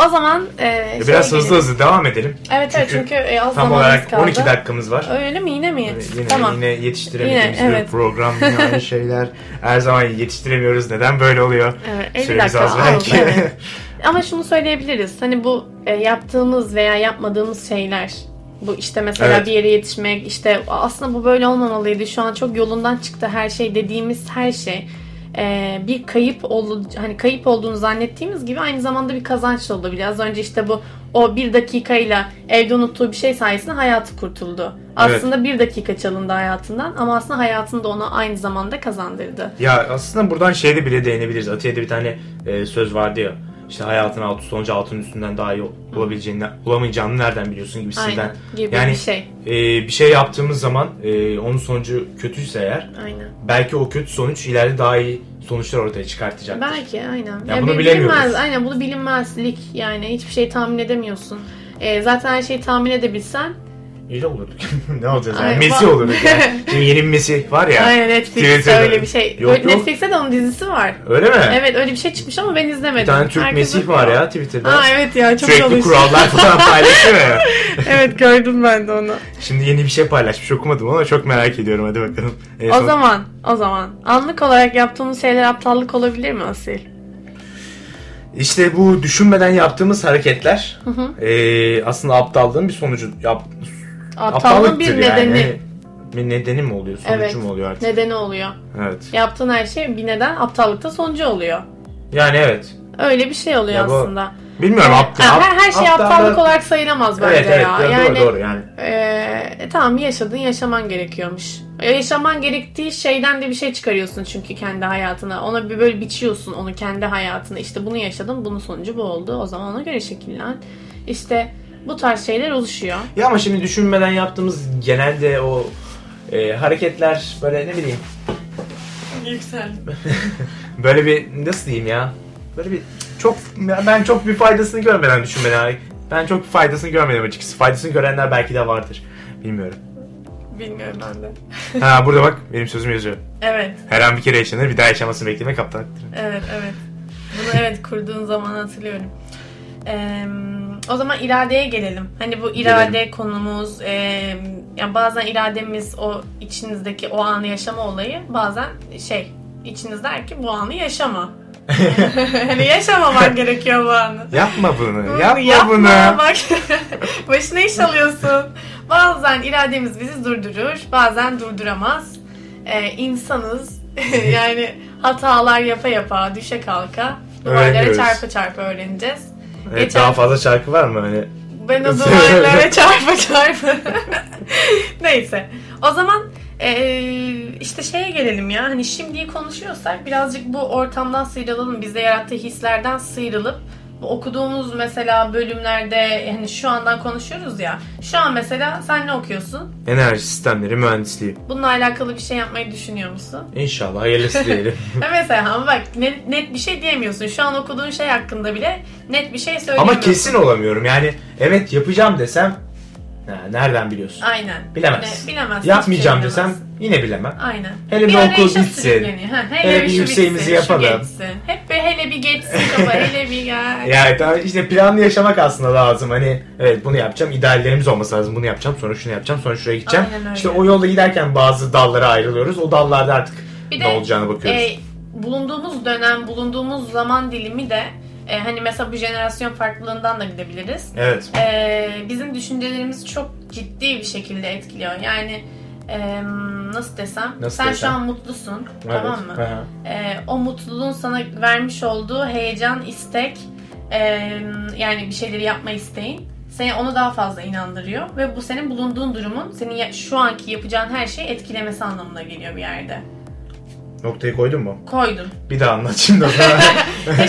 O zaman e, E, Biraz hızlı hızlı devam edelim. Evet evet Çünkü çünkü e, az Tam olarak kaldı. 12 dakikamız var. Öyle mi yine mi? Ee, Yine, tamam. yine yetiştiremediğimiz Yine, bir evet. program. Yine aynı şeyler. Her zaman yetiştiremiyoruz. Neden böyle oluyor? Evet, 50 Süremiz dakika az belki. evet. Ama şunu söyleyebiliriz. Hani bu e, yaptığımız veya yapmadığımız şeyler bu işte mesela Evet. bir yere yetişmek işte aslında bu böyle olmamalıydı. Şu an çok yolundan çıktı her şey dediğimiz her şey e, bir kayıp ol, hani kayıp olduğunu zannettiğimiz gibi aynı zamanda bir kazanç da olabilir. Az önce işte bu o bir dakikayla evde unuttuğu bir şey sayesinde hayatı kurtuldu. Aslında bir dakika çalındı hayatından ama aslında hayatını da ona aynı zamanda kazandırdı. Ya aslında buradan şeyde bile değinebiliriz. Atiye'de bir tane e, söz vardı ya. İşte hayatın alt üstü olunca altın üstünden daha iyi olabileceğini, olamayacağını nereden biliyorsun gibisinden. Aynen gibi Yani bir şey. e, bir şey yaptığımız zaman e, onun sonucu kötüyse eğer Aynen. belki o kötü sonuç ileride daha iyi sonuçlar ortaya çıkartacaktır. Belki aynen. Ya bunu bir bilemiyoruz. Bilinmez, aynen bunu bilinmezlik yani hiçbir şey tahmin edemiyorsun. Ee, zaten her şeyi tahmin edebilsen İyi de olurduk. ne olacağız yani? Ay, Messi olurduk yani. Şimdi yeni bir Messi var ya. aynen Netflix'te Twitter'da. öyle bir şey. Yok, Böyle yok. Netflix'te de onun dizisi var. Öyle mi? Evet öyle bir şey çıkmış ama ben izlemedim. Bir tane Türk Herkes Mesih var ya Twitter'da. Aa evet ya çok Sürekli çalışıyor. kurallar falan paylaşıyor ya. evet gördüm ben de onu. Şimdi yeni bir şey paylaşmış okumadım ama çok merak ediyorum hadi bakalım. En O son- zaman o zaman anlık olarak yaptığımız şeyler aptallık olabilir mi Asil? İşte bu düşünmeden yaptığımız hareketler Hı hı. eee, aslında aptallığın bir sonucu. Yap, Aptallığın bir nedeni. Yani. Bir nedeni mi oluyor? Sonucu Evet. mu oluyor artık? Nedeni oluyor. Evet. Yaptığın her şey bir neden aptallıkta sonucu oluyor. Yani evet. Öyle bir şey oluyor Ya bu- aslında. Bilmiyorum Yani, aptal. her, her şey aptallık- aptallık olarak sayılamaz bence Evet evet ya. doğru, yani doğru yani. e, tamam yaşadın yaşaman gerekiyormuş. Yaşaman gerektiği şeyden de bir şey çıkarıyorsun çünkü kendi hayatına. Ona bir böyle biçiyorsun onu kendi hayatına. İşte bunu yaşadın bunun sonucu bu oldu. O zaman ona göre şekillen. İşte bu tarz şeyler oluşuyor. Ya ama şimdi düşünmeden yaptığımız genelde o e, hareketler böyle ne bileyim Yükseldim. böyle bir nasıl diyeyim ya böyle bir çok ben çok bir faydasını görmeden düşünmeden ben çok bir faydasını görmedim açıkçası. Faydasını görenler belki de vardır. Bilmiyorum. Bilmiyorum ben de. Ha burada bak benim sözüm yazıyor. Evet. Her an bir kere yaşanır bir daha yaşamasını bekleme kaptanlıktır. Evet, evet. Bunu evet kurduğun zaman hatırlıyorum. Ee, o zaman iradeye gelelim. Hani bu irade Gelelim. konumuz, e, yani bazen irademiz o içinizdeki o anı yaşama olayı, bazen şey içiniz der ki bu anı yaşama. hani yaşamaman gerekiyor bu anı. Yapma bunu. Bunu Yapma, bunu. Bak başına iş alıyorsun. Bazen irademiz bizi durdurur, bazen durduramaz. Ee, insanız. yani hatalar yapa yapa, düşe kalka, duvarlara çarpa çarpa öğreneceğiz. Evet, Geçen- daha fazla şarkı var mı hani? Ben o duvarlara çarpa çarpa. Neyse. O zaman eee, işte şeye gelelim ya. Hani şimdiyi konuşuyorsak birazcık bu ortamdan sıyrılalım. Bize yarattığı hislerden sıyrılıp okuduğumuz mesela bölümlerde hani şu andan konuşuyoruz ya. Şu an mesela sen ne okuyorsun? Enerji sistemleri mühendisliği. Bununla alakalı bir şey yapmayı düşünüyor musun? İnşallah hayırlısı diyelim. Mesela ama bak net, net bir şey diyemiyorsun. Şu an okuduğun şey hakkında bile net bir şey Ama söyleyemiyorsun. kesin olamıyorum. Yani evet yapacağım desem nereden biliyorsun? Aynen. Bilemez. Yine bilemezsin. Yapmayacağım şey desem bilemezsin. yine bilemem. Aynen. Hele bir arayışa okul bitsin. Ha, hele, Hele bir bir yükseğimizi yapalım. Hep bir hele bir geçsin kafa, hele bir gel. Yani işte planlı yaşamak aslında lazım. Hani evet bunu yapacağım. ideallerimiz olması lazım. Bunu yapacağım. Sonra şunu yapacağım. Sonra şuraya gideceğim. Aynen öyle. İşte o yolda giderken bazı dallara ayrılıyoruz. O dallarda artık Bir ne de, olacağını bakıyoruz. e, bulunduğumuz dönem, bulunduğumuz zaman dilimi de e, hani mesela bu jenerasyon farklılığından da gidebiliriz. evet. E, bizim düşüncelerimizi çok ciddi bir şekilde etkiliyor. Yani e, nasıl desem, Nasıl sen desem? şu an mutlusun, Evet. tamam mı? Aha. E, o mutluluğun sana vermiş olduğu heyecan, istek, e, yani bir şeyleri yapma isteğin seni onu daha fazla inandırıyor ve bu senin bulunduğun durumun senin şu anki yapacağın her şeyi etkilemesi anlamına geliyor bir yerde. Noktayı koydun mu? Koydum. Bir daha anlat şimdi o zaman.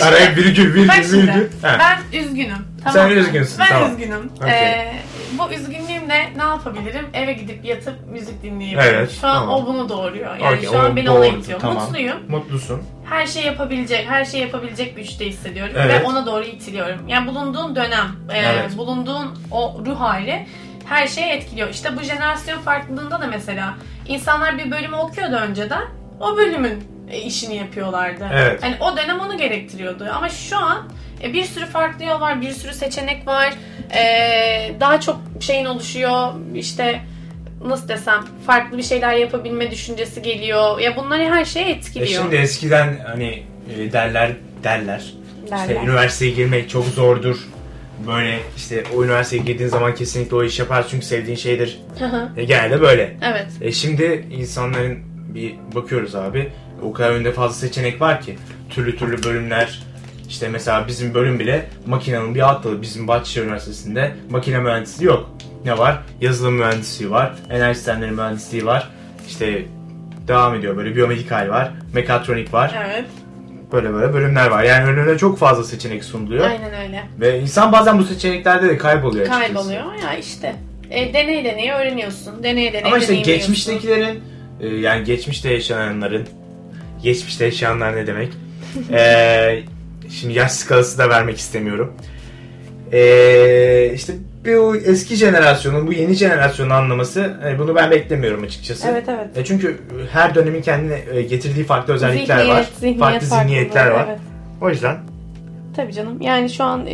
Araya virgül virgül Bak şimdi virgül. Ha. ben üzgünüm. Sen Tamam mı? üzgünsün, Ben tamam. üzgünüm. Okey. Ee, bu üzgünlüğümle ne yapabilirim? Eve gidip yatıp müzik dinleyebilirim. Evet, Şu an tamam. o bunu doğuruyor. Yani Okey, şu an beni ona doğru, itiyor. tamam. Mutluyum. Mutlusun. Her şey yapabilecek, her şey yapabilecek güçte hissediyorum Evet. ve ona doğru itiliyorum. Yani bulunduğun dönem, e, Evet. bulunduğun o ruh hali her şeyi etkiliyor. İşte bu jenerasyon farklılığında da mesela insanlar bir bölümü okuyordu önceden. O bölümün e, işini yapıyorlardı. Evet. Hani o dönem onu gerektiriyordu. Ama şu an e, bir sürü farklı yol var, bir sürü seçenek var. E, daha çok şeyin oluşuyor. İşte nasıl desem farklı bir şeyler yapabilme düşüncesi geliyor. Ya bunlar her şeye E etkiliyor. şimdi eskiden hani e, derler derler. İşte Derler. üniversiteye girmek çok zordur. Böyle işte o üniversiteye girdiğin zaman kesinlikle o iş yapar çünkü sevdiğin şeydir. Hı hı. E, genelde böyle. evet. E şimdi insanların bir bakıyoruz abi. O kadar önünde fazla seçenek var ki. Türlü türlü bölümler. İşte mesela bizim bölüm bile makinenin bir alt dalı. Bizim Bahçeşehir Üniversitesi'nde makine mühendisliği yok. Ne var? Yazılım mühendisliği var. Enerji sistemleri mühendisliği var. İşte devam ediyor böyle biyomedikal var. Mekatronik var. Evet. Böyle böyle bölümler var. Yani önüne çok fazla seçenek sunuluyor. Aynen öyle. Ve insan bazen bu seçeneklerde de kayboluyor açıkçası. Kayboluyor ya işte. E, deney deneye öğreniyorsun. Deneye deneye Ama işte deneyimliyorsun. geçmiştekilerin e, yani geçmişte yaşananların geçmişte yaşayanlar ne demek? E, şimdi yaş skalası da vermek istemiyorum. E, işte bu eski jenerasyonun bu yeni jenerasyonu anlaması e, bunu ben beklemiyorum açıkçası. Evet evet. E, çünkü her dönemin kendine e, getirdiği farklı özellikler Zihniyet, var. zihniyet farklı zihniyetler var. Evet. O yüzden Tabii canım. Yani şu an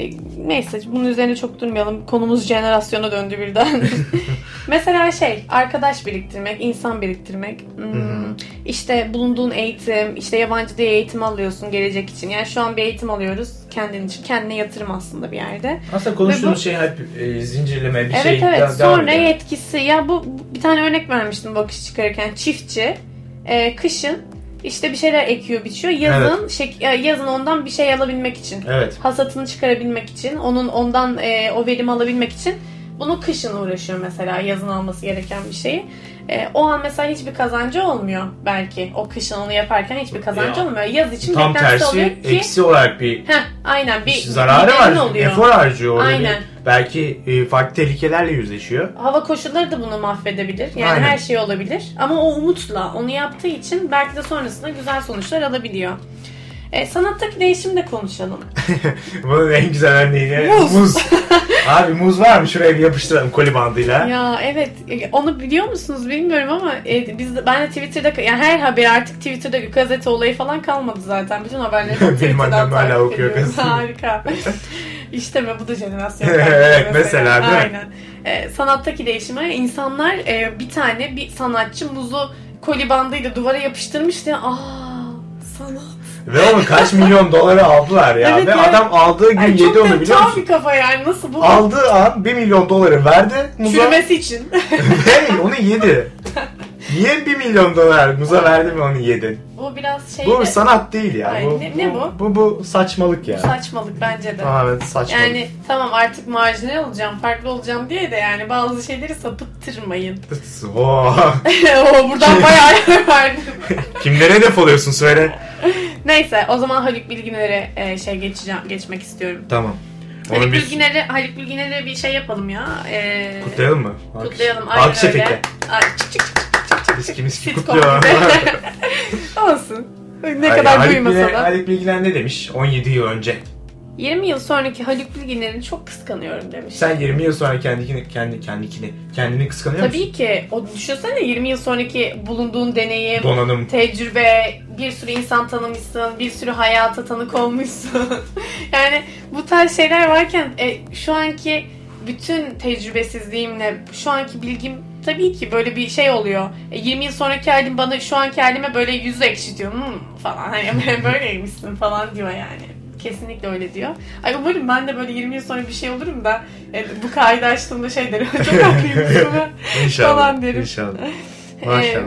neyse bunun üzerine çok durmayalım. Konumuz jenerasyona döndü birden. Mesela şey, arkadaş biriktirmek, insan biriktirmek. Hmm, işte bulunduğun eğitim, işte yabancı dil eğitimi alıyorsun gelecek için. Yani şu an bir eğitim alıyoruz kendin için. Kendine yatırım aslında bir yerde. aslında konuştuğumuz bu- şey hep e, zincirleme bir evet şey. evet. devam Sonra ediyor. yetkisi. Ya bu bir tane örnek vermiştim bakış çıkarırken. Çiftçi e, kışın işte bir şeyler ekiyor, biçiyor. Yazın şek- ya yazın ondan bir şey alabilmek için Evet. hasatını çıkarabilmek için, onun ondan e, o verimi alabilmek için bunu kışın uğraşıyor mesela yazın alması gereken bir şeyi. E, o an mesela hiçbir kazancı olmuyor belki. O kışın onu yaparken hiçbir kazancı Ya, olmuyor. Yaz için Tam tersi oluyor ki eksi olarak bir heh, aynen bir zararı var. oluyor. Efor harcıyor orada. Aynen. Bir, belki e, farklı tehlikelerle yüzleşiyor. Hava koşulları da bunu mahvedebilir. Yani Aynen. her şey olabilir. Ama o umutla onu yaptığı için belki de sonrasında güzel sonuçlar alabiliyor. E, sanattaki değişimi de konuşalım. Bunun en güzel örneği ne? Muz. muz. Abi muz var mı? Şuraya bir yapıştıralım koli bandıyla. Ya evet e, onu biliyor musunuz bilmiyorum ama e, biz ben de Twitter'da yani her haber artık Twitter'da gazete olayı falan kalmadı zaten. Bütün haberleri Twitter'dan annem hala okuyor gazete. Harika. işte mi bu da jenerasyon. Evet, mesela, mi? Aynen. E, sanattaki değişime insanlar e, bir tane bir sanatçı muzu koli bandıyla duvara yapıştırmıştı. Aa sanat. Ve onu kaç milyon dolara aldılar ya. Evet, Ve evet. adam aldığı gün Ay, yedi çok onu biliyor musun? bir kafa yani nasıl bu? Aldığı an 1 milyon doları verdi muza Çürümesi için. ve onu yedi. Niye 1 milyon dolar muza verdi ve onu yedin? bu biraz şey Bu de- sanat değil ya. Ay, bu, ne- ne bu? Bu, bu saçmalık ya. saçmalık bence de. Tamamen saçmalık. Yani tamam artık marjinal olacağım, farklı olacağım diye de yani bazı şeyleri sapıttırmayın. Oo. o buradan bayağı verdim. Kimlere hedef oluyorsun söyle. Neyse o zaman Haluk Bilginer'e e, şey geçeceğim geçmek istiyorum. Tamam. Haluk Onu biz Bilginer'e Haluk Bilginer'e bir şey yapalım ya. E, kutlayalım mı? Kutlayalım. Alkış öyle. efekti. Ay, çık çık çık çık. Miski kutluyor. Olsun. Ne Ay, kadar Haluk duymasa Bilginer- da. Haluk Bilginer ne demiş 17 yıl önce? 20 yıl sonraki Haluk Bilginer'i çok kıskanıyorum demiş. Sen 20 yıl sonra kendini kendi kendini kendini kıskanıyor musun? Tabii ki. O düşünsene 20 yıl sonraki bulunduğun deneyim, Donanım. tecrübe, bir sürü insan tanımışsın, bir sürü hayata tanık olmuşsun. yani bu tarz şeyler varken e, şu anki bütün tecrübesizliğimle şu anki bilgim tabii ki böyle bir şey oluyor. E, 20 yıl sonraki halim bana şu anki halime böyle yüz ekşitiyor hmm, falan. Hani böyleymişsin falan diyor yani. Kesinlikle öyle diyor. Ay umarım ben de böyle 20 yıl sonra bir şey olurum da e, bu kaydı açtığımda şey derim. Çok haklıymışsın. İnşallah. Falan derim. İnşallah. Maşallah.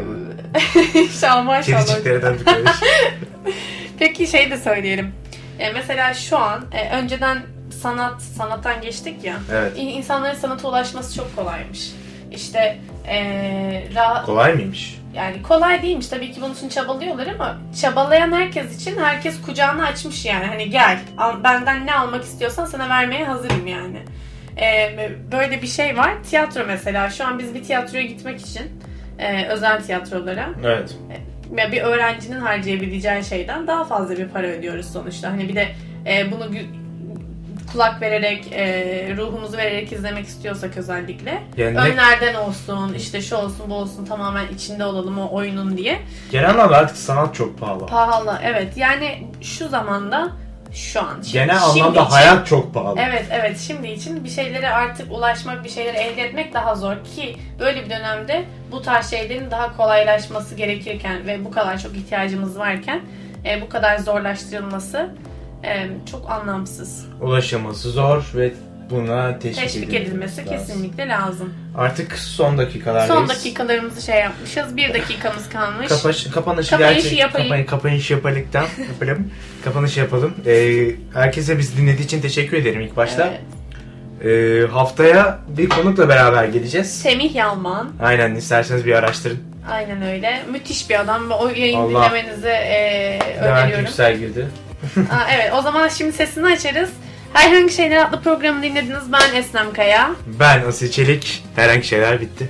Ee, İnşallah maşallah. Kediciklerden tıklamış. Peki şey de söyleyelim. E, mesela şu an e, önceden sanat sanattan geçtik ya. Evet. İnsanların sanata ulaşması çok kolaymış. İşte e, ra- Kolay mıymış? yani kolay değilmiş tabii ki bunun için çabalıyorlar ama çabalayan herkes için herkes kucağını açmış yani hani gel al, benden ne almak istiyorsan sana vermeye hazırım yani. Ee, böyle bir şey var. Tiyatro mesela şu an biz bir tiyatroya gitmek için e, özel tiyatrolara Evet. ya bir öğrencinin harcayabileceği şeyden daha fazla bir para ödüyoruz sonuçta. Hani bir de e, bunu kulak vererek, e, ruhumuzu vererek izlemek istiyorsak özellikle. Yani ne- Önlerden olsun, işte şu olsun, bu olsun tamamen içinde olalım o oyunun diye. genel anlamda artık sanat çok pahalı. Pahalı, evet. Yani şu zamanda, şu an. Şimdi, Genel şimdi anlamda için- hayat çok pahalı. Evet evet şimdi için bir şeylere artık ulaşmak, bir şeyleri elde etmek daha zor ki böyle bir dönemde bu tarz şeylerin daha kolaylaşması gerekirken ve bu kadar çok ihtiyacımız varken e, bu kadar zorlaştırılması e, çok anlamsız. Ulaşılması zor ve buna teşvik, Teşvik edilmesi lazım. kesinlikle lazım. Artık son dakikalardayız. Son dakikalarımızı şey yapmışız. Bir dakikamız kalmış. Kapaş, kapanışı, Kapanışı gerçek, yapayım. kapanışı yapalım. yapalım. kapanışı yapalım. Ee, herkese bizi dinlediği için teşekkür ederim ilk başta. Evet. Ee, haftaya bir konukla beraber geleceğiz. Semih Yalman. Aynen isterseniz bir araştırın. Aynen öyle. Müthiş bir adam ve o yayını Allah. dinlemenizi e, Levent öneriyorum. Yüksel girdi. Aa, evet o zaman şimdi sesini açarız. Herhangi Şeyler adlı programı dinlediniz. Ben Eslem Kaya. Ben Asil Çelik. Herhangi şeyler bitti.